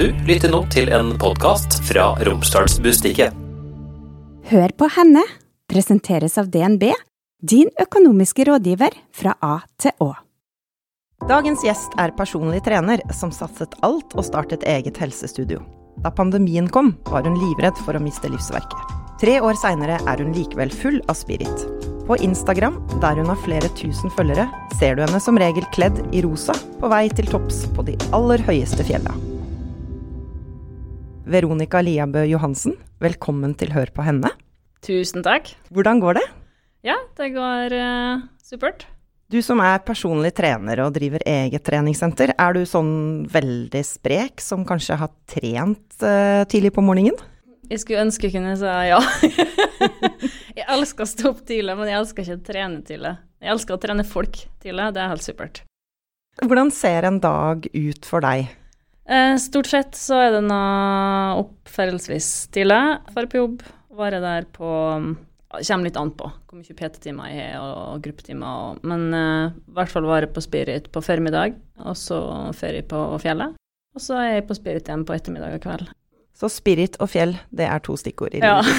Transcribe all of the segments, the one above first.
Du lytter nå til en podkast fra Romsdalsbustiket. Hør på henne presenteres av DNB, din økonomiske rådgiver fra A til Å. Dagens gjest er personlig trener som satset alt og startet eget helsestudio. Da pandemien kom, var hun livredd for å miste livsverket. Tre år seinere er hun likevel full av spirit. På Instagram, der hun har flere tusen følgere, ser du henne som regel kledd i rosa på vei til topps på de aller høyeste fjella. Veronica Liabø Johansen, velkommen til Hør på henne. Tusen takk. Hvordan går det? Ja, det går uh, supert. Du som er personlig trener og driver eget treningssenter, er du sånn veldig sprek som kanskje har trent uh, tidlig på morgenen? Jeg skulle ønske jeg kunne si ja. jeg elsker å stå opp tidlig, men jeg elsker ikke å trene tidlig. Jeg elsker å trene folk tidlig, det er helt supert. Hvordan ser en dag ut for deg? Eh, stort sett så er det noe opp stille. Drar på jobb, være der på kommer litt an på hvor mye PT-timer jeg har og gruppetimer. Men uh, i hvert fall være på Spirit på formiddag, og så ferie på fjellet. Og så er jeg på Spirit igjen på ettermiddag og kveld. Så spirit og fjell, det er to stikkord i livet Ja.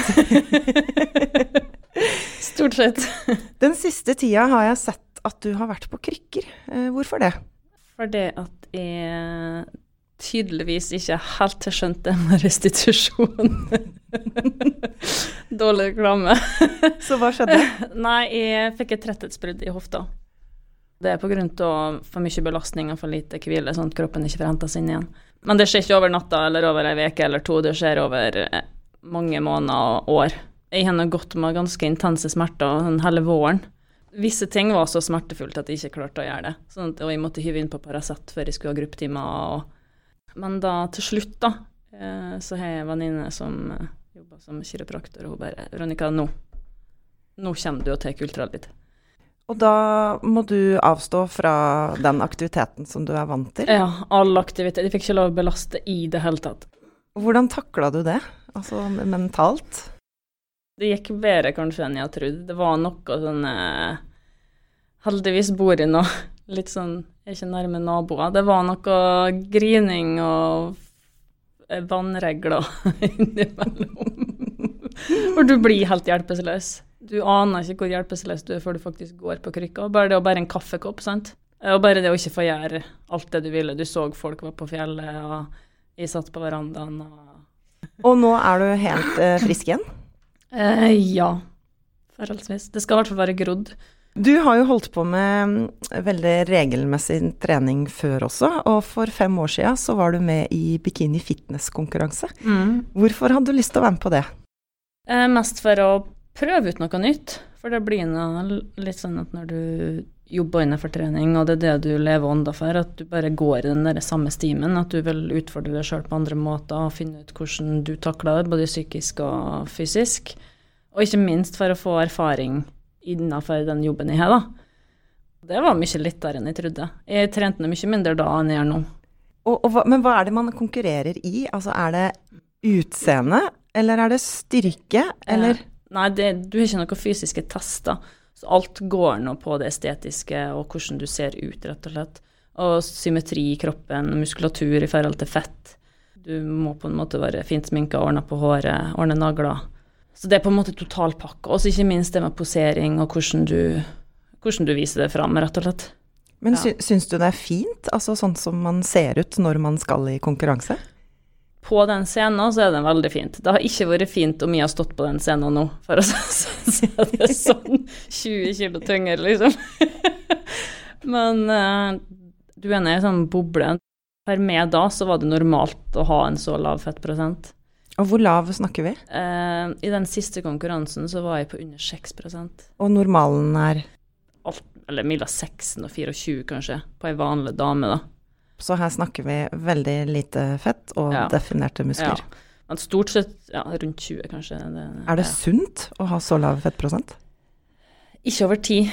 Stort sett. Den siste tida har jeg sett at du har vært på krykker. Eh, hvorfor det? Fordi at jeg tydeligvis ikke helt har skjønt det med restitusjon. Dårlig reklame. Så hva skjedde? Nei, jeg fikk et tretthetsbrudd i hofta. Det er pga. for mye belastning og for lite hvile, sånn at kroppen ikke får henta seg inn igjen. Men det skjer ikke over natta eller over ei uke eller to, det skjer over eh, mange måneder og år. Jeg har gått med ganske intense smerter hele våren. Visse ting var så smertefullt at jeg ikke klarte å gjøre det. Sånn at, og jeg måtte hive inn på Paracet før jeg skulle ha gruppetimer. Men da til slutt, da, eh, så har jeg en venninne som eh, jobber som kiropraktor, og hun bare 'Veronica, nå, nå kommer du og tar ultralyd'. Og da må du avstå fra den aktiviteten som du er vant til? Ja, all aktivitet. Jeg fikk ikke lov å belaste i det hele tatt. Hvordan takla du det, altså mentalt? Det gikk bedre kanskje enn jeg trodde. Det var noe sånn eh, Heldigvis bor jeg nå litt sånn er ikke nærme naboer. Det var noe grining og vannregler innimellom. For du blir helt hjelpeløs. Du aner ikke hvor hjelpeløs du er før du faktisk går på krykka. Bare det å bære en kaffekopp, sant. Og bare det å ikke få gjøre alt det du ville. Du så folk var på fjellet, og jeg satt på verandaen og Og nå er du helt eh, frisk igjen? Eh, ja. Forholdsvis. Det skal i hvert fall være grodd. Du har jo holdt på med veldig regelmessig trening før også, og for fem år siden så var du med i bikini fitness-konkurranse. Mm. Hvorfor hadde du lyst til å være med på det? Eh, mest for å prøve ut noe nytt. For det blir noe litt sånn at når du jobber innenfor trening, og det er det du lever ånda for, at du bare går i den der samme stimen, at du vil utfordre deg sjøl på andre måter og finne ut hvordan du takler det, både psykisk og fysisk. Og ikke minst for å få erfaring innenfor den jobben jeg har, da. Det var mye lettere enn jeg trodde. Jeg trente mye mindre da enn jeg gjør nå. Og, og, men hva er det man konkurrerer i? Altså er det utseende, eller er det styrke, eller? Eh, Nei, det, du har ikke noen fysiske tester. Så alt går nå på det estetiske og hvordan du ser ut, rett og slett. Og symmetri i kroppen, muskulatur i forhold til fett. Du må på en måte være fint sminka, ordna på håret, ordne nagler. Så det er på en måte totalpakke. Og ikke minst det med posering og hvordan du, hvordan du viser det fram, rett og slett. Men ja. syns du det er fint, altså sånn som man ser ut når man skal i konkurranse? på den scenen så er den veldig fint. Det har ikke vært fint om jeg har stått på den scenen nå, for å si det sånn. 20 kilo tyngre, liksom. Men uh, du er nede i en sånn boble. For meg da så var det normalt å ha en så lav fettprosent. Og hvor lav snakker vi? Uh, I den siste konkurransen så var jeg på under 6% Og normalen er? Alt, eller mellom 16 og 24, kanskje, på ei vanlig dame, da. Så her snakker vi veldig lite fett og ja. definerte muskler. Ja. Men stort sett ja, rundt 20, kanskje. Det, er det sunt å ha så lav fettprosent? Ikke over tid.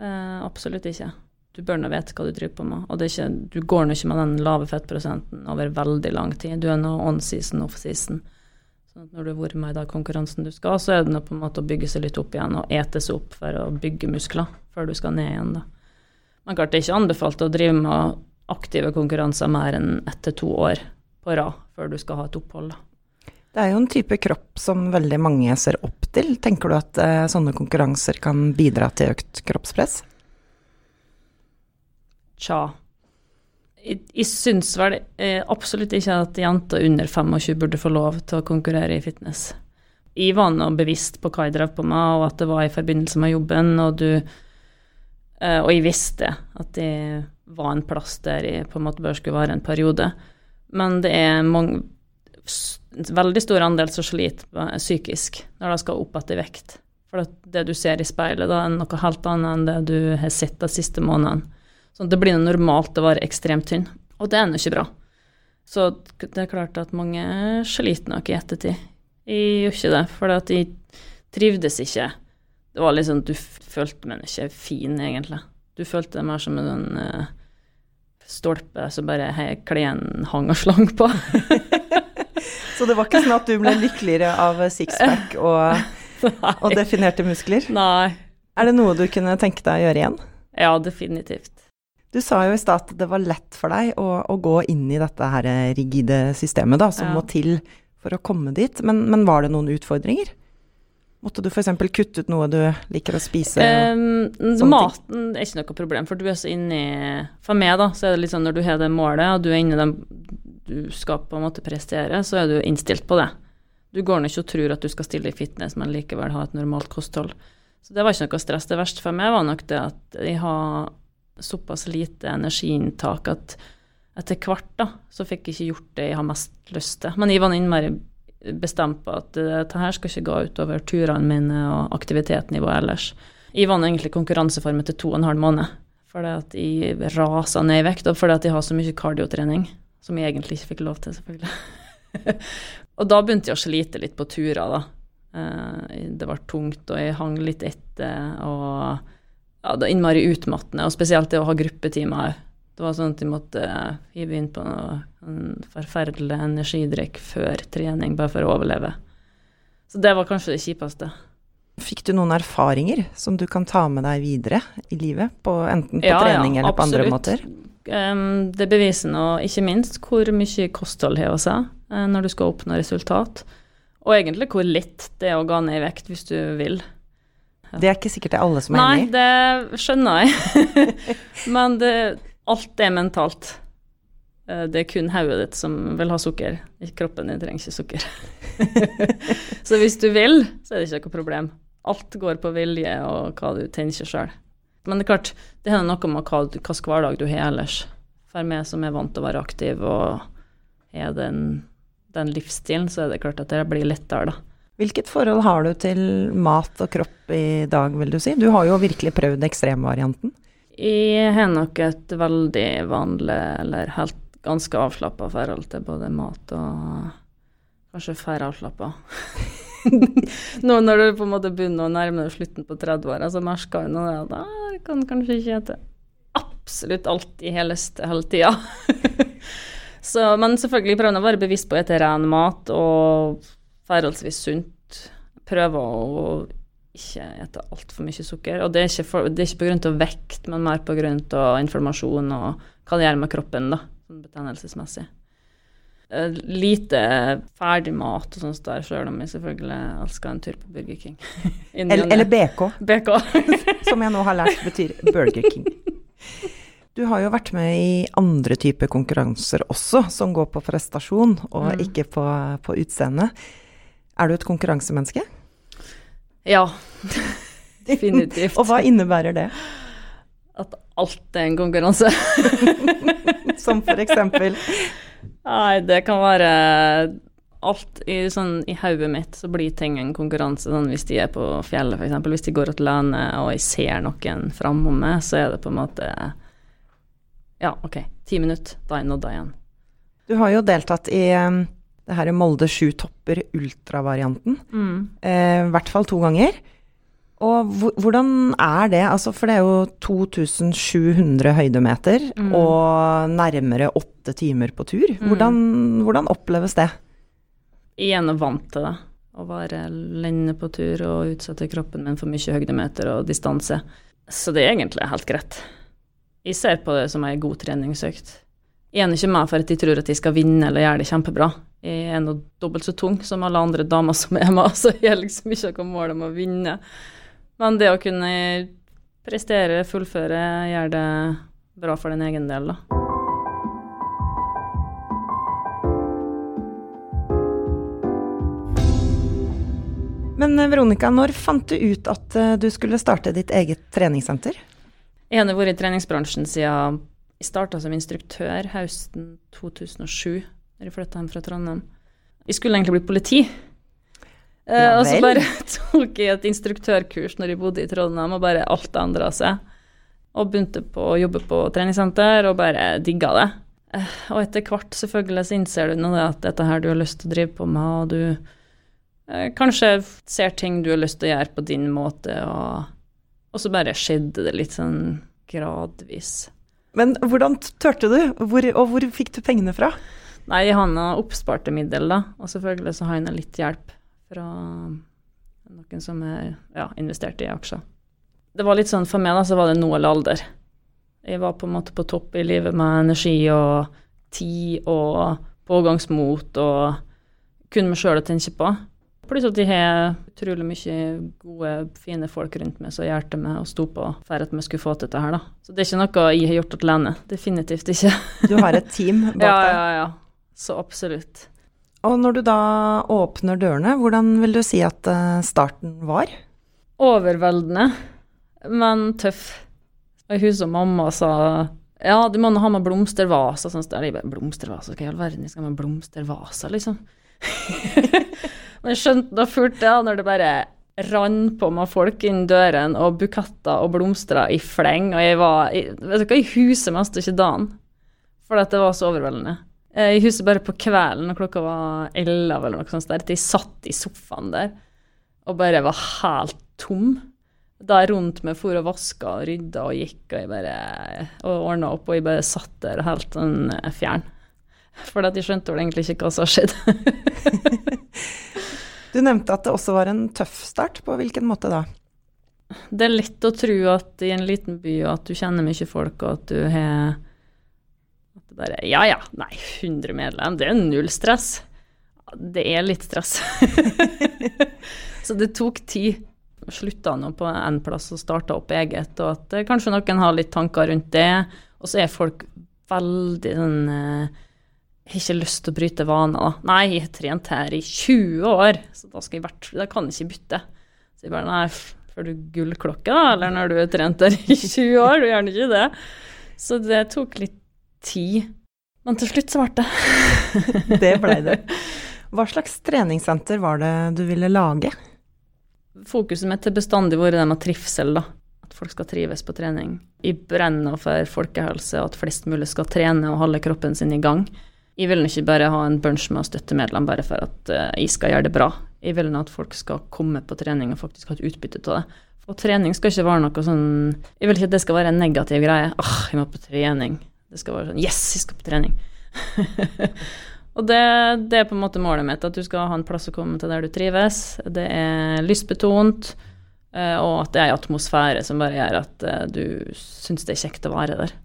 Eh, absolutt ikke. Du bør nå vite hva du driver på med. Og ikke, du går nå ikke med den lave fettprosenten over veldig lang tid. Du er nå on season, off season. Så når du har vært med i den konkurransen du skal, så er det nå på en måte å bygge seg litt opp igjen og ete seg opp for å bygge muskler før du skal ned igjen. da. Men klart det er ikke anbefalt å drive med aktive konkurranser mer enn ett til to år på rad før du skal ha et opphold. Da. Det er jo en type kropp som veldig mange ser opp til. Tenker du at eh, sånne konkurranser kan bidra til økt kroppspress? Tja. Jeg, jeg syns vel eh, absolutt ikke at jenter under 25 burde få lov til å konkurrere i fitness. Jeg var nå bevisst på hva jeg drev på med, og at det var i forbindelse med jobben, og du eh, Og jeg visste at det var en plass der jeg på en måte bare skulle være en periode. Men det er mange, veldig stor andel som sliter psykisk når de skal opp etter vekt. For det du ser i speilet, da, er noe helt annet enn det du har sett de siste månedene. Så det blir normalt å være ekstremt tynn, og det er nå ikke bra. Så det er klart at mange sliter nok i ettertid. Jeg gjør ikke det, for jeg trivdes ikke. Det var liksom, Du følte meg ikke fin, egentlig. Du følte deg mer som en sånn uh, stolpe som bare kleden hang og slang på. Så det var ikke sånn at du ble lykkeligere av sixpack og, og definerte muskler? Nei. Er det noe du kunne tenke deg å gjøre igjen? Ja, definitivt. Du sa jo i stad at det var lett for deg å, å, gå inn i dette her rigide systemet da, som ja. må til for å komme dit. Men, men, var det noen utfordringer? Måtte du f.eks. kutte ut noe du liker å spise? Um, maten er ikke noe problem, for du er så inni For meg, da, så er det litt sånn når du har det målet, og du er inni den du skal på en måte prestere, så er du innstilt på det. Du går nå ikke og tror at du skal stille i fitness, men likevel ha et normalt kosthold. Så det var ikke noe stress. Det verste for meg var nok det at jeg har såpass lite energiinntak at etter hvert da, så fikk jeg ikke gjort det jeg har mest lyst til. Men jeg var innmari bestemt på at dette her skal ikke gå utover turene mine og aktivitetsnivået ellers. Jeg vant egentlig konkurranseformen til to og en halv måned fordi at jeg rasa ned i vekt, og fordi at jeg har så mye kardiotrening, som jeg egentlig ikke fikk lov til, selvfølgelig. og da begynte jeg å slite litt på turer, da. Eh, det var tungt, og jeg hang litt etter, og ja, det var innmari utmattende, og spesielt det å ha gruppetimer det var sånn at de måtte hive inn på noe, en forferdelig energidrikk før trening, bare for å overleve. Så det var kanskje det kjipeste. Fikk du noen erfaringer som du kan ta med deg videre i livet, på, enten på ja, trening ja, eller på andre måter? Um, det beviser nå ikke minst hvor mye kosthold å si uh, når du skal oppnå resultat. Og egentlig hvor lett det er å gå ned i vekt hvis du vil. Det er ikke sikkert det er alle som er enig i. Nei, det skjønner jeg. Men det, alt er mentalt. Eh, det er kun hodet ditt som vil ha sukker. Kroppen din trenger ikke sukker. så hvis du vil, så er det ikke noe problem. Alt går på vilje og hva du tenker sjøl. Men det er klart, det har noe med hva slags hverdag du har ellers. For meg som er vant til å være aktiv og har den, den livsstilen, så er det klart at det blir lettere, da. Hvilket forhold har du til mat og kropp i dag, vil du si? Du har jo virkelig prøvd ekstremvarianten. Jeg har nok et veldig vanlig, eller helt ganske avslappa forhold til både mat og kanskje færre avslappa. Nå når du på en måte begynner å nærme deg slutten på 30-åra, så merker du at ah, jeg kan kanskje ikke hete absolutt alt i heleste hele tida. men selvfølgelig prøver jeg å være bevisst på å spise ren mat og forholdsvis sunt. Prøve å ikke spise altfor mye sukker. Og det er ikke, for, det er ikke på grunn av vekt, men mer på grunn av informasjon og hva det gjør med kroppen, da, sånn betennelsesmessig. Uh, lite ferdig mat og sånt der, sjøl om jeg selvfølgelig elsker en tur på Burger King. eller, eller, BK, BK. som jeg nå har lært betyr Burger King. Du har jo vært med i andre typer konkurranser også, som går på prestasjon og mm. ikke på, på utseende. Er du et konkurransemenneske? Ja, definitivt. og hva innebærer det? At alt er en konkurranse. Som for eksempel? Nei, det kan være alt i, sånn, i hodet mitt så blir ting en konkurranse. Sånn, hvis de er på fjellet, f.eks. Hvis de går alene og jeg ser noen framom meg, så er det på en måte Ja, OK, ti minutter, da er jeg nådd igjen. Du har jo deltatt i um, det her er Molde sju topper ultravarianten. Mm. Eh, I hvert fall to ganger. Og hvordan er det? Altså, for det er jo 2700 høydemeter mm. og nærmere åtte timer på tur. Mm. Hvordan, hvordan, oppleves det? Igjen er vant til det. Å være lenge på tur og utsette kroppen min for mye høydemeter og distanse. Så det er egentlig helt greit. Jeg ser på det som ei god treningsøkt. Jeg er ikke med for at jeg tror at jeg skal vinne eller gjøre det kjempebra. Jeg er nå dobbelt så tung som alle andre damer som er med, så jeg har liksom ikke noe mål om å vinne. Men det å kunne prestere, fullføre, gjøre det bra for din egen del, da. Men eh, Veronica, når fant du ut at eh, du skulle starte ditt eget treningssenter? Jeg har vært i treningsbransjen siden jeg starta som instruktør høsten 2007, da jeg flytta hjem fra Trondheim. Jeg skulle egentlig bli politi. Eh, Ja og så bare tok jeg et instruktørkurs når jeg bodde i Trondheim, og bare alt endra seg. Og begynte på å jobbe på treningssenter, og bare digga det. Eh, og etter hvert selvfølgelig så innser du nå det at dette her du har lyst til å drive på med, og du eh, kanskje ser ting du har lyst til å gjøre på din måte, og, og så bare skjedde det litt sånn gradvis. Men hvordan turte du, hvor, og hvor fikk du pengene fra? Nei, jeg har oppsparte middel, da, og selvfølgelig så har noe litt hjelp fra noen som er ja, investert i aksjer. Det var litt sånn for meg, da, så var det nå eller alder. Jeg var på en måte på topp i livet med energi og tid og pågangsmot og kun meg sjøl å tenke på. Pluss at jeg har utrolig mye gode, fine folk rundt meg som hjelper meg og sto på for at vi skulle få til dette her, da. Så det er ikke noe jeg har gjort alene. Definitivt ikke. Du har et team bak Ja, ja, ja. Så absolutt. Og når du da åpner dørene, hvordan vil du si at eh, starten var? Overveldende, men tøff. Og jeg husker mamma sa ja, du må nå ha med blomstervaser. Sånn. Jeg bare, blomstervaser? Hva i all verden jeg skal ha med blomstervaser, liksom? Men jeg skjønte da fullt det, når det bare rant på meg folk inn døren, og buketter og blomster i fleng, og jeg var i, Vet du hva, i huset mest ikke dagen, for at det var så overveldende. Eh, Jeg husker bare på kvelden, når klokka var elleve eller noe sånt, der, at jeg satt i sofaen der og bare var helt tom. Da jeg rundt meg for og vaska og rydda og gikk og jeg bare og ordna opp, og jeg bare satt der helt sånn eh, fjern. For jeg skjønte vel egentlig ikke hva som skjedde. Du nevnte at det også var en tøff start. På hvilken måte da? Det er lett å tro at i en liten by og at du kjenner mye folk, og at du har bare Ja ja, nei, 100 medlem, det er null stress. Det er litt stress. så det tok tid. Slutta nå på en plass og starta opp eget, og at eh, kanskje noen har litt tanker rundt det. Og så er folk veldig sånn eh, har ikke lyst til å bryte vaner. Nei, jeg har trent her i 20 år, så da skal jeg vært, da kan jeg ikke bytte. Så jeg bare nei, får du gullklokke da, eller når du har trent her i 20 år? Du gjør ikke det. Så det tok litt tid. Men til slutt så ble det. Det blei det. Hva slags treningssenter var det du ville lage? Fokuset mitt har bestandig vært det med trivsel, da. At folk skal trives på trening. Jeg brenner for folkehelse, og at flest mulig skal trene og holde kroppen sin i gang. Jeg vil ikke bare ha en bunch med støttemedlem bare for at eh, jeg skal gjøre det bra. Jeg vil at folk skal komme på trening og faktisk ha et utbytte av det. Og trening skal ikke være noe sånn Jeg vil ikke at det skal være en negativ greie. Åh, jeg må på trening. Det skal være sånn Yes, jeg skal på trening. og det, det er på en måte målet mitt, at du skal ha en plass å komme til der du trives. Det er lystbetont, eh, og at det er en atmosfære som bare gjør at eh, du syns det er kjekt å være der.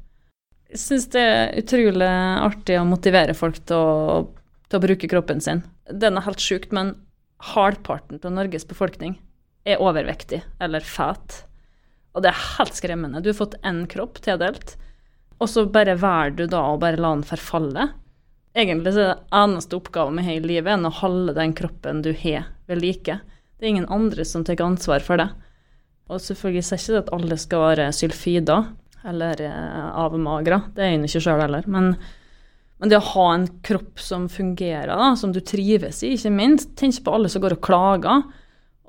Jeg syns det er utrolig artig å motivere folk til å, til å bruke kroppen sin. Den er helt sjukt, men halvparten av Norges befolkning er overvektig eller fat. Og det er helt skremmende. Du har fått én kropp tildelt, og så bare velger du da å bare la den forfalle. Egentlig så er det eneste oppgaven med hele livet enn å holde den kroppen du har, ved like. Det er ingen andre som tar ansvar for det. Og selvfølgelig sier ikke det at alle skal være sylfider eller eh, avmagra, det er jeg ikke sjøl heller. Men, men det å ha en kropp som fungerer, da, som du trives i, ikke minst. Tenk på alle som går og klager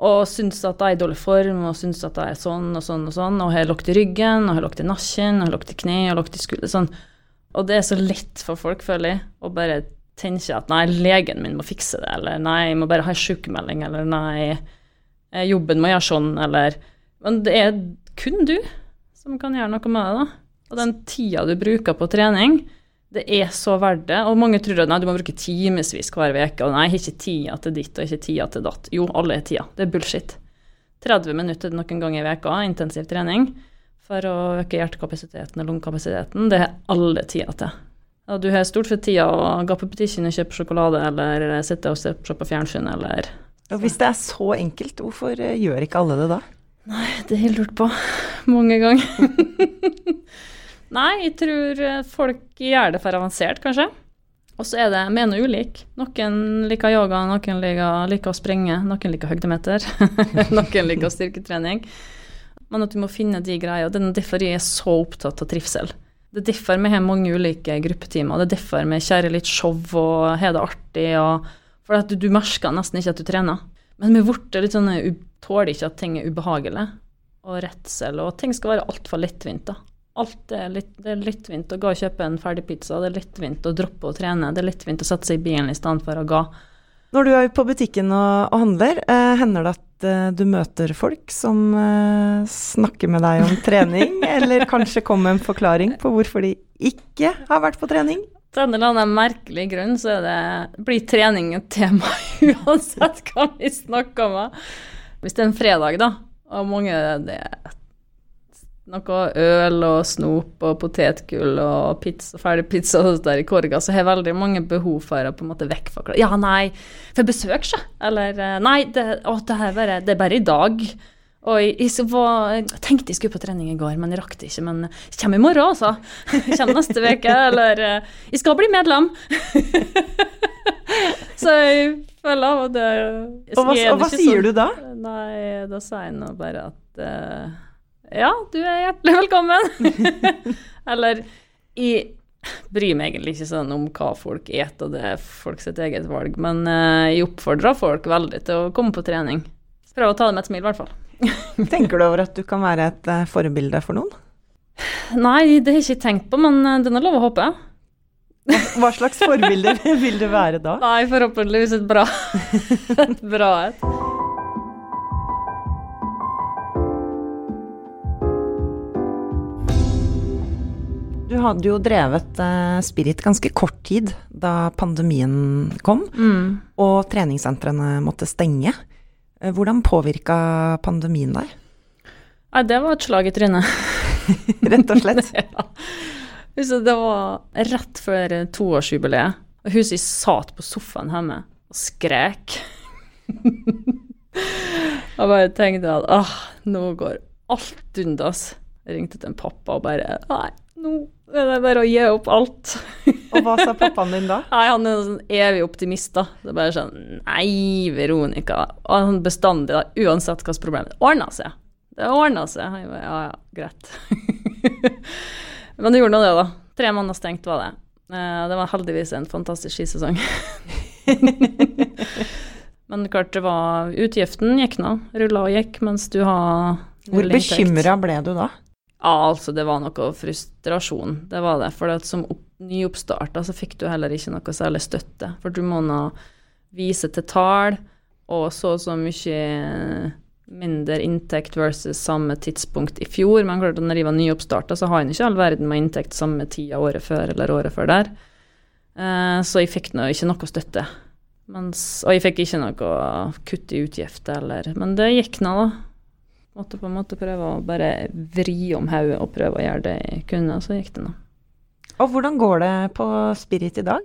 og syns at jeg er i dårlig form, og syns at jeg er sånn og sånn og sånn, og har lukket i ryggen, og har lukket i nakken, og har lukket i kne, og lagt i skulder, sånn. Og det er så lett for folk, føler jeg, å bare tenke at nei, legen min må fikse det, eller nei, jeg må bare ha en sykemelding, eller nei, eh, jobben må gjøre sånn, eller Men det er kun du som kan gjøre noe med det, da. Og den tida du bruker på trening, det er så verdt det. Og mange tror at nei, du må bruke timevis hver uke, og nei, jeg har ikke tida til ditt og ikke tida til datt. Jo, alle har tida. Det er bullshit. 30 minutter noen ganger i veka intensiv trening. for å øke hjertekapasiteten og lungekapasiteten. Det har alle tida til. Og du har stort sett tida å gå på butikken og kjøpe sjokolade, eller sitte og se på fjernsyn, eller Og hvis det er så enkelt, hvorfor eh, gjør ikke alle det da? Nei, det har jeg lurt på mange ganger. Nei, jeg tror eh, folk gjør det for avansert, kanskje. Og så er det med noe ulik. Noen liker yoga, noen liker, liker å springe, noen liker høydemeter, noen liker styrketrening. Men at du må finne de greiene. Det er derfor jeg er så opptatt av trivsel. Det er derfor vi har mange ulike gruppetimer. Det er derfor vi kjører litt show og har det artig. Og, for at du, du merker nesten ikke at du trener. Men vi er sånn tåler ikke at ting er ubehagelig og redsel, og ting skal være altfor lettvint. da. Alt er litt, det er lettvint å gå og kjøpe en ferdig pizza, det er lettvint å droppe å trene, det er lettvint å sette seg i bilen i stedet for å gå. Når du er på butikken og, og handler, eh, hender det at eh, du møter folk som eh, snakker med deg om trening, eller kanskje kommer med en forklaring på hvorfor de ikke har vært på trening? Til en eller annen merkelig grunn så det, blir trening et tema uansett hva vi snakker om. Hvis det er en fredag, da, og mange det er noe øl og snop og potetgull og pizza, ferdig pizza og sånt der i korga, så har jeg veldig mange behov for å på en måte vekkforklare. Ja, nei, for besøk, sjø. Eller eh, nei, det, å, det, er bare, det er bare i dag. Og jeg, jeg, var, jeg, tenkte jeg skulle på trening i går, men jeg rakk det ikke. Men jeg kommer i morgen, altså. Jeg kommer neste uke. Eller eh, Jeg skal bli medlem. så jeg føler av og til Og hva, og hva sier sånn, du da? Nei, da sier jeg nå bare at uh, ja, du er hjertelig velkommen. Eller jeg bryr meg egentlig ikke sånn om hva folk et, og det er folk sitt eget valg, men uh, jeg oppfordrer folk veldig til å komme på trening. Prøv å ta det med et smil, i hvert fall. Tenker du over at du kan være et uh, forbilde for noen? Nei, det har jeg ikke tenkt på, men den det er lov å håpe. Hva slags forbilde vil du være da? Nei, forhåpentligvis et bra et. Bra et. Du hadde jo drevet eh, Spirit ganske kort tid da pandemien kom, mm. og treningssentrene måtte stenge. Eh, hvordan påvirka pandemien deg? Nei, det var et slag i trynet. Rett og slett? ja. Det var rett før toårsjubileet. Og huset satt på sofaen hjemme og skrek. og bare tenkte at åh, nå går alt undas. Jeg ringte til en pappa og bare Nei, nå er det bare å gi opp alt. og hva sa pappaen din da? Nei, Han er en sånn evig optimist, da. Det er bare sånn Nei, Veronica. Og han bestandig, da, uansett hvilket problem. Det ordna seg. Det ordna seg. Jeg bare, ja ja, greit. Men det gjorde nå det, da. Tre måneder stengt var det. Eh, det var heldigvis en fantastisk skisesong. Men klart det var Utgiften gikk nå. Rulla og gikk mens du har Hvor bekymra ble du da? Ja, altså det var noe frustrasjon, det var det. For som opp, nyoppstarta så fikk du heller ikke noe særlig støtte. For du må nå vise til tall og så og så mye mindre inntekt versus samme tidspunkt i fjor. Men klart når jeg var nyoppstarta, så har jeg ikke all verden med inntekt samme tida året før eller året før der. Eh, så jeg fikk nå ikke noe støtte. Mens, og jeg fikk ikke noe kutt i utgifter eller Men det gikk nå, da. Måtte på en måte prøve å bare vri om hodet og prøve å gjøre det jeg kunne, og så gikk det nå. Og hvordan går det på Spirit i dag?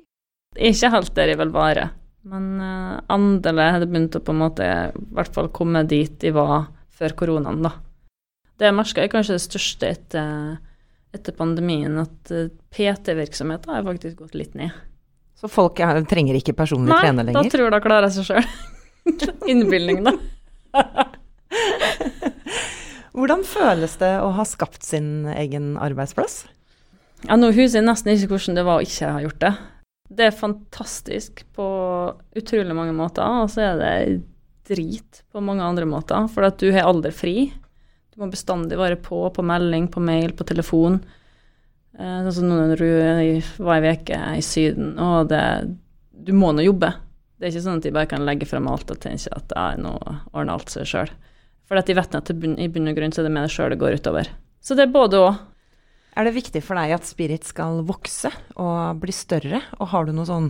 Ikke helt der jeg vil være, men uh, endelig hadde begynt å på en måte i hvert fall komme dit jeg var før koronaen, da. Det merka jeg kanskje det største etter, etter pandemien, at uh, PT-virksomheten har faktisk gått litt ned. Så folk er, trenger ikke personlig Nei, trener lenger? Nei, da tror jeg de klarer seg sjøl. Innbilning, da. Hvordan føles det å ha skapt sin egen arbeidsplass? Ja, Nå husker jeg nesten ikke hvordan det var å ikke ha gjort det. Det er fantastisk på utrolig mange måter, og så er det drit på mange andre måter. For at du har aldri fri. Du må bestandig være på, på melding, på mail, på telefon. Eh, sånn som når du var ei uke i Syden, og det Du må nå jobbe. Det er ikke sånn at de bare kan legge frem alt og tenke at ja, nå ordner alt seg sjøl. For de vet at i bunn og grunn så er det med deg sjøl det går utover. Så det er både òg. Er det viktig for deg at Spirit skal vokse og bli større, og har du noen sånn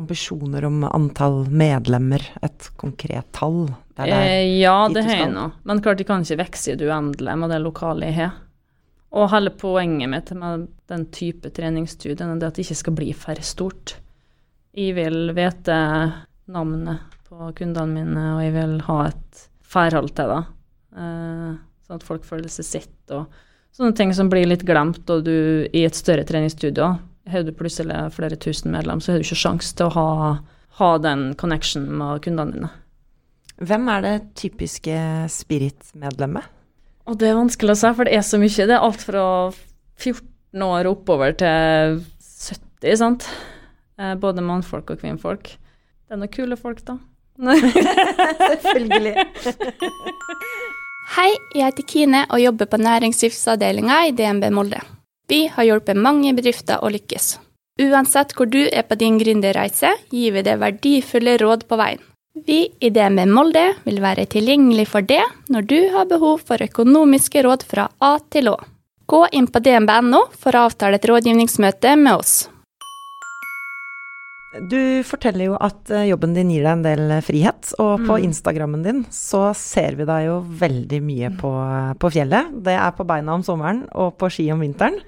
ambisjoner om antall medlemmer, et konkret tall? Det eh, ja, det har jeg nå. Men klart de kan ikke vokse i det uendelige med det lokale jeg har. Og hele poenget mitt med den type treningsstudien er at det ikke skal bli for stort. Jeg vil vite navnet på kundene mine, og jeg vil ha et forhold til det. Eh, sånn at folk føler seg sett, og sånne ting som blir litt glemt, og du i et større treningsstudio har du plutselig flere tusen medlem, så har du ikke sjanse til å ha, ha den connection med kundene dine. Hvem er det typiske Spirit-medlemmet? Og det er vanskelig å si, for det er så mye. Det er alt fra 14 år oppover til 70, sant. Eh, både mannfolk og kvinnfolk. Det er noen kule folk, da. Selvfølgelig. Hei, jeg heter Kine og jobber på næringslivsavdelinga i DNB Molde. Vi har hjulpet mange bedrifter å lykkes. Uansett hvor du er på din gründerreise, gir vi deg verdifulle råd på veien. Vi i DNB Molde vil være tilgjengelig for det når du har behov for økonomiske råd fra A til Å. Gå inn på dnb.no for å avtale et rådgivningsmøte med oss. Du forteller jo at eh, jobben din gir deg en del frihet, og på Mm. Instagrammen din så ser vi deg jo veldig mye på, på fjellet. Det er på beina om sommeren og på ski om vinteren.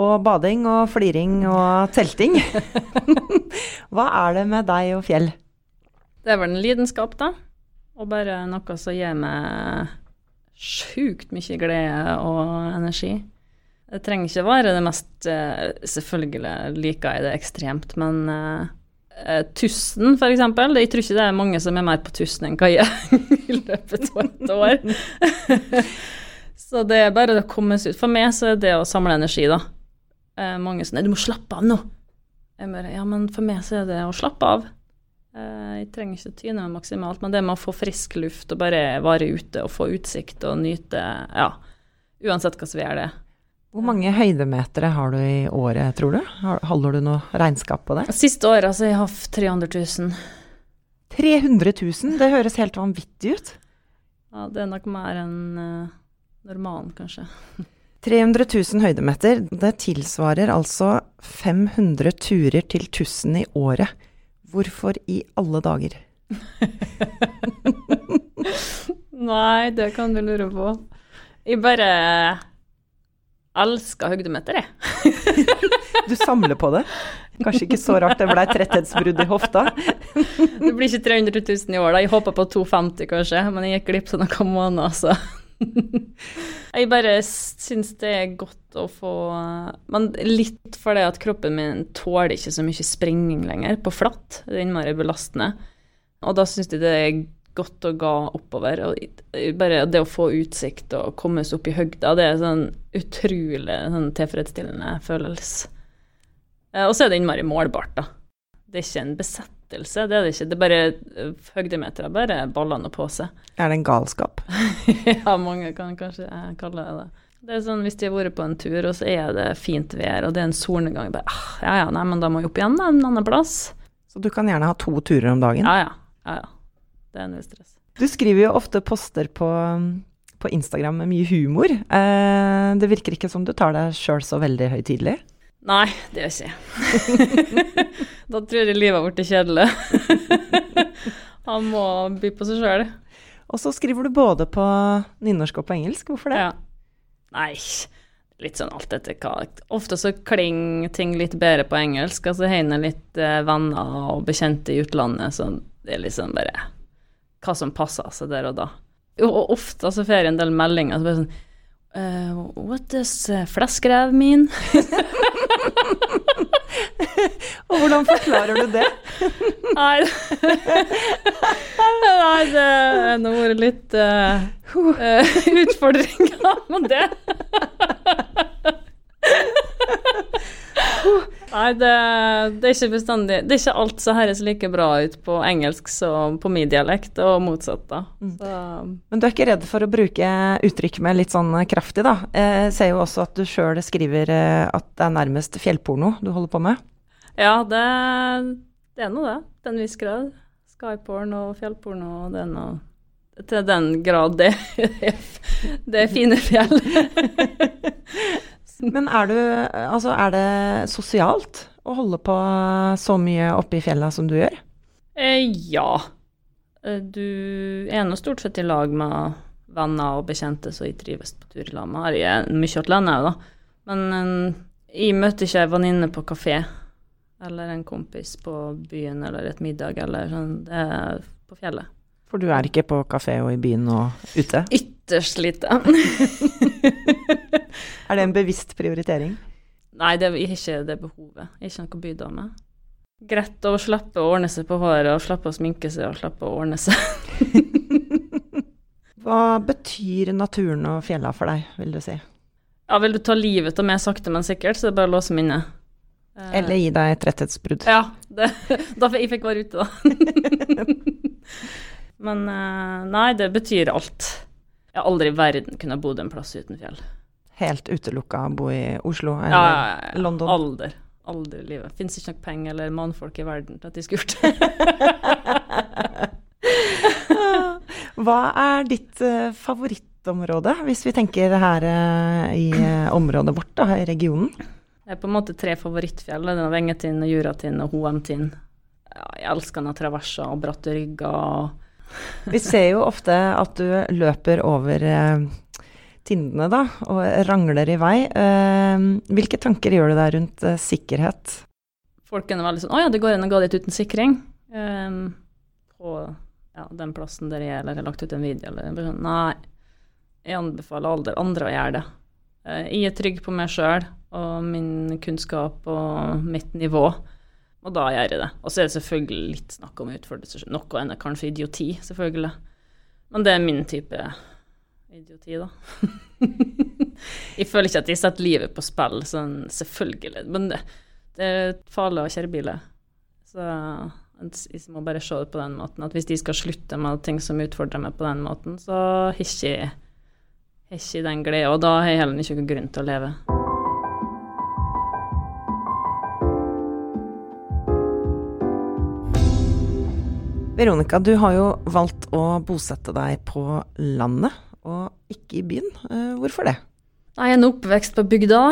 Og bading og fliring og telting. Hva er det med deg og fjell? Det er vel en lidenskap, da. Og bare noe som gir meg sjukt mye glede og energi. Det trenger ikke være det mest eh, Selvfølgelig liker jeg det ekstremt, men uh, eh, Tusten, for eksempel. Jeg tror ikke det er mange som er mer på Tusten enn er i løpet av et år. så det er bare å komme seg ut. For meg så er det å samle energi, da. Uh, mange sier Nei, du må slappe av nå. Jeg bare Ja, men for meg så er det å slappe av. Uh, Jeg trenger ikke tyne meg maksimalt, men det med å få frisk luft og bare være ute og få utsikt og nyte Ja, uansett hva som er det. Hvor mange høydemetere har du i året, tror du? Holder du noe regnskap på det? Siste året så har jeg hatt 300 000. 300 000? Det høres helt vanvittig ut. Ja, det er nok mer enn uh, normalen, kanskje. 300 000 høydemeter, det tilsvarer altså 500 turer til 1000 i året. Hvorfor i alle dager? Nei, det kan du lure på. Jeg bare elsker høydemeter, jeg. Du samler på det. Kanskje ikke så rart det ble tretthetsbrudd i hofta. Det blir ikke 300 000 i år, da. Jeg håper på 250 kanskje, men jeg gikk glipp av noen måneder, så Jeg bare syns det er godt å få Men litt fordi at kroppen min tåler ikke så mye springing lenger på flatt. Det er innmari belastende. Og da syns jeg det er godt å ga oppover. Og bare det å få utsikt og komme seg opp i høgda, det er sånn utrolig sånn tilfredsstillende følelse. Eh, Og så er det innmari målbart, da. Det er ikke en besettelse, det er det ikke. Det er bare eh, høydemeter, er bare ballene på seg. Er det en galskap? ja, mange kan kanskje eh, kalle det det. Det er sånn hvis de har vært på en tur, og så er det fint vær, og det er en solnedgang, bare ah, ja ja, nei, men da må jeg opp igjen da, en annen plass. Så du kan gjerne ha to turer om dagen. Ja ja, ja ja. Det er null stress. Du skriver jo ofte poster på, på Instagram med mye humor. Eh, det virker ikke som du tar deg sjøl så veldig høytidelig. Nei, det gjør ikke jeg. da tror jeg livet har blitt kjedelig. Han må by på seg sjøl. Og så skriver du både på nynorsk og på engelsk. Hvorfor det? Ja. Nei, litt sånn alt etter hva. Ofte så klinger ting litt bedre på engelsk. Altså jeg har litt eh, venner og bekjente i utlandet, så det er liksom bare hva som passer seg der og da. Og, ofte så får jeg en del meldinger så bare sånn uh, What does fleskrev mean? Og hvordan forklarer du det? Nei, Nei det har vært litt uh, utfordringer med det. Nei, det, det er ikke bestandig Det er ikke alt som høres like bra ut på engelsk som på min dialekt, og motsatt, da. Så, Men du er ikke redd for å bruke uttrykk med litt sånn kraftig, da? Eh, Jeg ser jo også at du sjøl skriver eh, at det er nærmest fjellporno du holder på med. ja, det, det er nå det. Til en viss grad. Skyporn og fjellporno, og det er noe Til den grad det, det er fine fjell. Men er du Altså, er det sosialt å holde på så mye oppe i fjella som du gjør? Eh, ja. Eh, Du er nå stort sett i lag med venner og bekjente som jeg trives på tur i lag med. Jeg er mye alene òg, da. Men eh, jeg møter ikke ei venninne på kafé eller en kompis på byen eller et middag eller sånn. Det er på fjellet. For du er ikke på kafé og i byen og ute? Ytterst lite. Er det en bevisst prioritering? Nei, det er ikke det behovet. Jeg er ikke noe bydame. Greit å slippe å ordne seg på håret og slippe å sminke seg og slippe å ordne seg. Hva betyr naturen og fjella for deg, vil du si? Ja, vil du ta livet av meg sakte, men sikkert, så er det bare å låse meg inne. Eh, Eller gi deg et rettighetsbrudd? Ja, det, da jeg fikk være ute, da. men eh, nei, det betyr alt. Jeg har aldri i verden kunnet bodd en plass uten fjell. Helt utelukka å bo i Oslo eller Ja, ja, ja. London? Alder. Aldri i livet. Fins ikke nok penger eller mannfolk i verden til at de skulle gjort det. Hva er ditt uh, favorittområde, hvis vi tenker her uh, i uh, området vårt, da, i regionen? Det er på en måte tre favorittfjell. Det er Vengetind, Juratind og Hoemtind. Ja, jeg elsker noen traverser og bratte rygger. og Vi ser jo ofte at du løper over eh, tindene, da, og rangler i vei. Eh, hvilke tanker gjør du deg rundt eh, sikkerhet? Folk er veldig sånn 'Å ja, det går an å gå dit uten sikring'. Um, på ja, den plassen der jeg er, eller har lagt ut en video, eller jeg sånn Nei, jeg anbefaler aldri andre å gjøre det. Jeg er trygg på meg sjøl og min kunnskap og mitt nivå, og da gjør jeg det. Og så er det selvfølgelig litt snakk om utfordrelse. Noe er kanskje idioti, selvfølgelig. Men det er min type idioti, da. jeg føler ikke at jeg setter livet på spill, sånn selvfølgelig. Men det, det er farlig å kjøre bil. Så jeg må bare se det på den måten. At hvis de skal slutte med ting som utfordrer meg på den måten, så har ikke ikke den gleden. og da har jeg heller ikke noen grunn til å leve. Veronica, du har jo valgt å bosette deg på landet, og ikke i byen. Eh, hvorfor det? Nei, en oppvekst på bygda,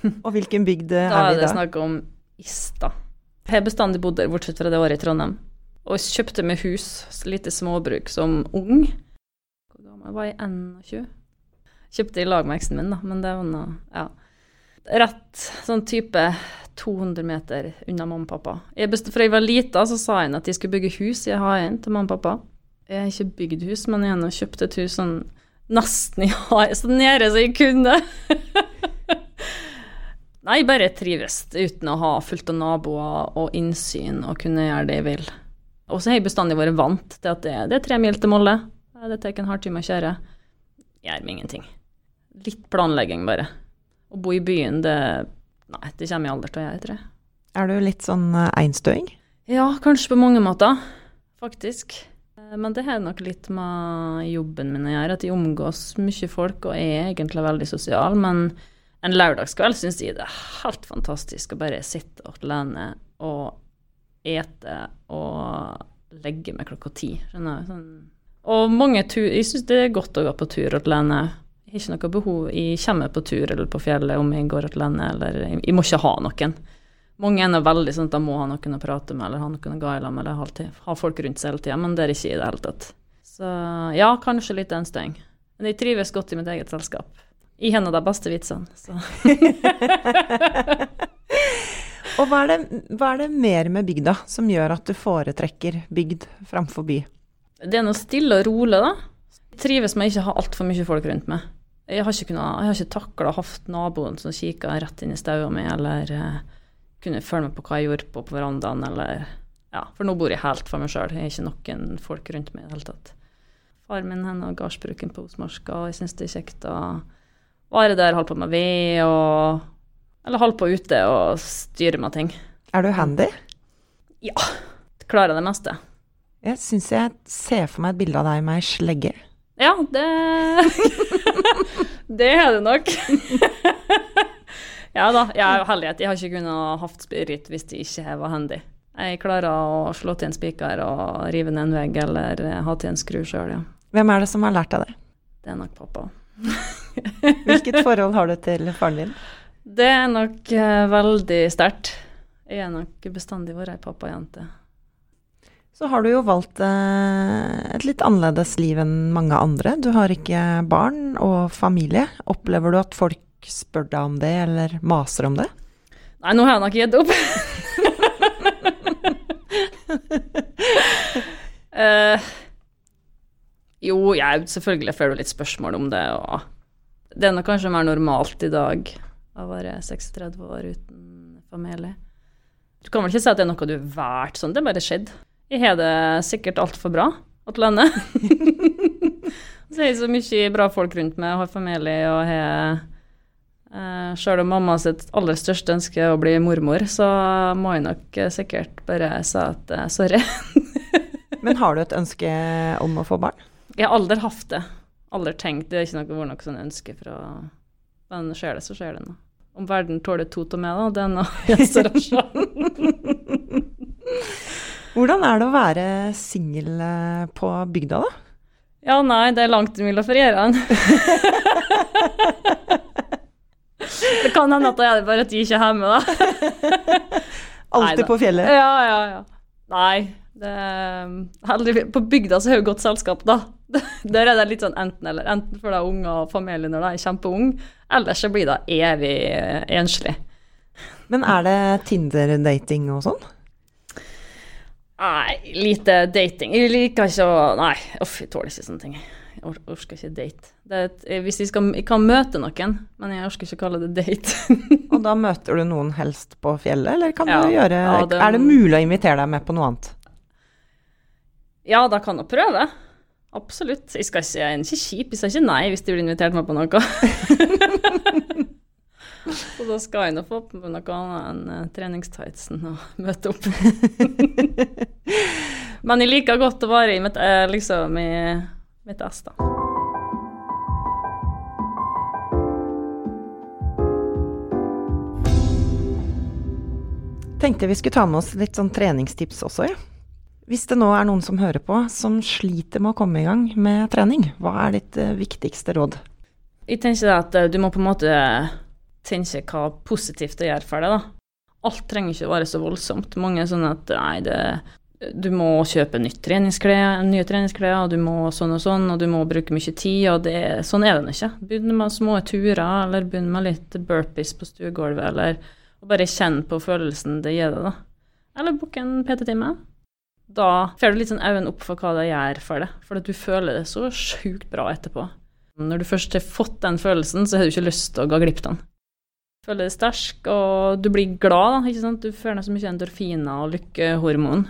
Og hvilken bygd eh, da Da er vi det snakk om Ista. Jeg har bestandig bodd der, bortsett fra det året i Trondheim. Og kjøpte meg hus, lite småbruk, som ung. Hvor gammel var jeg? 21? Kjøpte i lag med eksen min, da, men det var noe Ja. Rett sånn type 200 meter unna mamma og pappa. Jeg fra jeg var lita, så sa jeg at de skulle bygge hus i haien til mamma og pappa. Jeg har ikke bygd hus, men jeg har kjøpt et hus sånn nesten i haien, så nede som jeg kunne. Nei, bare trives uten å ha fullt av naboer og innsyn og kunne gjøre det jeg vil. Og så har jeg bestandig vært vant til at det, det er tre mil til Molde. Det tar en halvtime å kjøre. Gjør meg ingenting. Litt planlegging, bare. Å bo i byen, det Nei, det kommer jeg aldri til å gjøre, tror jeg. Er du litt sånn eh, einstøing? Ja, kanskje på mange måter, faktisk. Eh, Men det har nok litt med jobben min å gjøre, at jeg omgås mye folk og er egentlig veldig sosial. Men en lørdagskveld syns jeg det er helt fantastisk å bare sitte alene og ete og legge meg klokka ti. Skjønner du? Sånn. Og mange tur Jeg syns det er godt å gå på tur alene. Jeg har ikke noe behov Jeg kommer på tur eller på fjellet om jeg går til landet, eller Jeg, jeg må ikke ha noen. Mange er veldig sånn at de må ha noen å prate med, eller ha noen å gå i med, eller ha, ha folk rundt seg hele tida, men det er ikke i det hele tatt. Så ja, kanskje litt enstøing. Men jeg trives godt i mitt eget selskap. Jeg har nå de beste vitsene, så Og hva er, det, hva er det mer med bygda som gjør at du foretrekker bygd framfor by? Det er noe stille og rolig, da. Jeg trives med å ikke ha altfor mye folk rundt meg. Jeg har ikke, kunnet, jeg har ikke takla hatt naboen som kikka rett inn i staua mi, eller uh, kunne følge med på hva jeg gjorde på, på verandaen, eller Ja, for nå bor jeg helt for meg sjøl. Jeg har ikke noen folk rundt meg i det hele tatt. Far min har gardsbruken på Osmarska, og jeg syns det er kjekt å være der, holde på med ved og Eller holde på ute og styre med ting. Er du handy? Ja. Klarer det meste. Jeg syns jeg ser for meg et bilde av deg med ei slegge. Ja, det Det er det nok. ja da, jeg er jo heldig at jeg har ikke kunnet hatt spirit hvis det ikke var handy. Jeg klarer å slå til en spiker og rive ned en vegg eller ha til en skru sjøl, ja. Hvem er det som har lært deg det? Det er nok pappa. Hvilket forhold har du til faren din? Det er nok eh, veldig sterkt. Jeg er nok bestandig vært ei pappajente. Så har du jo valgt eh, et litt annerledes liv enn mange andre. Du har ikke barn og familie. Opplever du at folk spør deg om det, eller maser om det? Nei, nå har jeg nok gitt opp. uh, jo, jeg selvfølgelig får du litt spørsmål om det, og det er nok kanskje mer normalt i dag å være 36 år uten familie. Du kan vel ikke si at det er noe du har valgt sånn, det bare skjedd. Jeg har det sikkert altfor bra alene. så er det så mye bra folk rundt meg, har familie og har Uh, Sjøl om mamma sitt aller største ønske er å bli mormor, så må jeg nok uh, sikkert bare si at uh, sorry. Men har du et ønske om å få barn? Jeg har aldri hatt det. Aldri tenkt. Det er ikke noe, vært noe sånn ønske fra Men skjer det, så skjer det nå. Om verden tåler to av meg, da, det er nå gjenstår å se. Hvordan er det å være singel på bygda, da? Ja, nei, det er langt mellom feriene. Det kan hende at det er bare at de ikke er hjemme, da. Alltid på fjellet? Ja, ja, ja. Nei, det heldigvis, På bygda så har vi godt selskap, da. Der er det litt sånn enten-eller. Enten for de unger og familie når de er kjempeunge, eller så blir det evig eh, enslig. Men er det Tinder-dating og sånn? Nei, lite dating. Jeg liker ikke å Nei, uff, jeg tåler ikke sånne ting. Jeg or orker ikke date. Det et, hvis jeg, skal, jeg kan møte noen, men jeg orker ikke å kalle det date. Og da møter du noen helst på fjellet, eller kan Ja, du gjøre ja, det- Er det mulig å invitere deg med på noe annet? ja, da kan jeg prøve. Absolutt. Jeg skal ikke, jeg er ikke kjip, jeg sa ikke nei hvis de blir invitert meg på noe. Så da skal jeg nå få på meg noe annet enn uh, treningstightsen og møte opp. Men jeg liker godt å være i mitt, eh, liksom, i mitt ess, da. Tenkte vi skulle ta med oss litt sånn treningstips også, ja. Hvis det nå er noen som hører på, som sliter med å komme i gang med trening, hva er ditt eh, viktigste råd? Jeg tenker at eh, du må på en måte tenke hva positivt det gjør for deg, da. Alt trenger ikke å være så voldsomt. Mange er sånn at nei, det, du må kjøpe nytt treningsklær, nye treningsklær, og du må sånn og sånn, og du må bruke mye tid, og det, sånn er det ikke. Begynn med små turer, eller begynn med litt burpees på stuegulvet, eller bare kjenn på følelsen det gir deg, da. Eller book en PT-time. Da får du litt sånn øynene opp for hva det gjør for deg, for at du føler det så sjukt bra etterpå. Når du først har fått den følelsen, så har du ikke lyst til å gå glipp av den. Føler deg sterk, og du blir glad, da, ikke sant. Du føler så mye endorfiner og lykkehormon.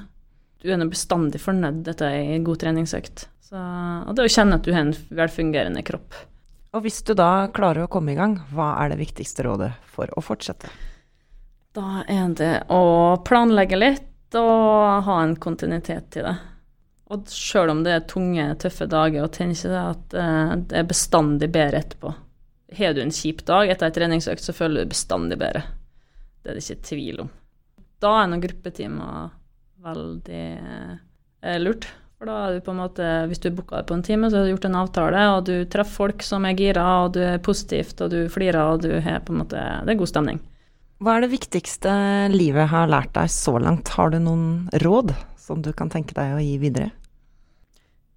Du er bestandig fornøyd etter ei god treningsøkt. Så, og det å kjenne at du har en velfungerende kropp. Og hvis du da klarer å komme i gang, hva er det viktigste rådet for å fortsette? Da er det å planlegge litt og ha en kontinuitet til det. Og sjøl om det er tunge, tøffe dager, og tenker at eh, det er bestandig bedre etterpå. Har du en kjip dag etter ei treningsøkt, så føler du bestandig bedre. Det er det ikke tvil om. Da er noen gruppetimer veldig eh, lurt. For da er du på en måte, Hvis du er booka på en time, så har du gjort en avtale, og du treffer folk som er gira, og du er positivt, og du flirer, og du har på en måte Det er god stemning. Hva er det viktigste livet har lært deg så langt? Har du noen råd som du kan tenke deg å gi videre?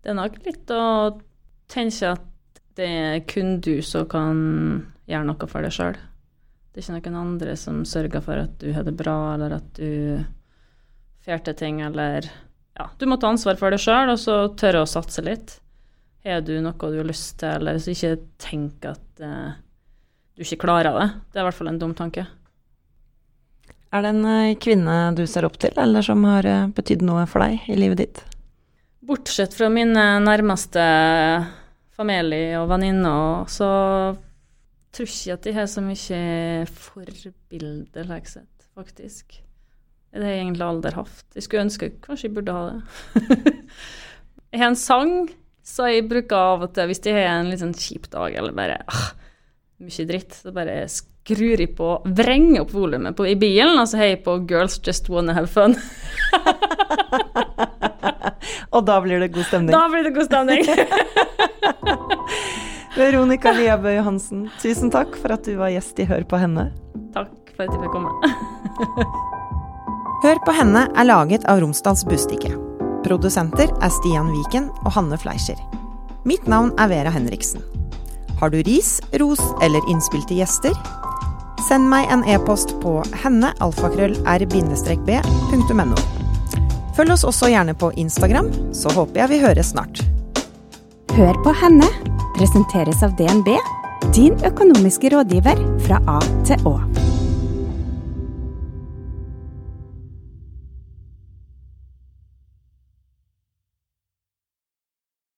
Det er nok litt å tenke at det er kun du som kan gjøre noe for deg sjøl. Det er ikke noen andre som sørger for at du har det bra, eller at du får til ting, eller Ja, du må ta ansvar for deg sjøl, og så tørre å satse litt. Har du noe du har lyst til, eller så ikke tenk at uh, du ikke klarer det. Det er i hvert fall en dum tanke. Er det en eh, kvinne du ser opp til, eller som har eh, betydd noe for deg i livet ditt? Bortsett fra mine nærmeste familie og venninner, så tror ikke at de har så mye forbilde, like sett, faktisk. Det har jeg egentlig aldri hatt. Jeg skulle ønske kanskje jeg burde ha det. jeg har en sang, så jeg bruker av og til, hvis jeg har en litt sånn kjip dag, eller bare ah, mye dritt, så bare skrur jeg på, vrenger opp volumet i bilen, og så har jeg på Girls Just Wanna Have Fun. Og da blir det god stemning. Da blir det god stemning. Veronica Liabø Johansen, tusen takk for at du var gjest i Hør på henne. Takk for at jeg fikk komme. Hør på henne er laget av Romsdals Bustikke. Produsenter er Stian Viken og Hanne Fleischer. Mitt navn er Vera Henriksen. Har du ris, ros eller innspill til gjester? Send meg en e-post på hennealfakrøll-r-b.no. Følg oss også gjerne på Instagram, så håper jeg vi høres snart. Hør på henne presenteres av DNB, din økonomiske rådgiver fra A til Å.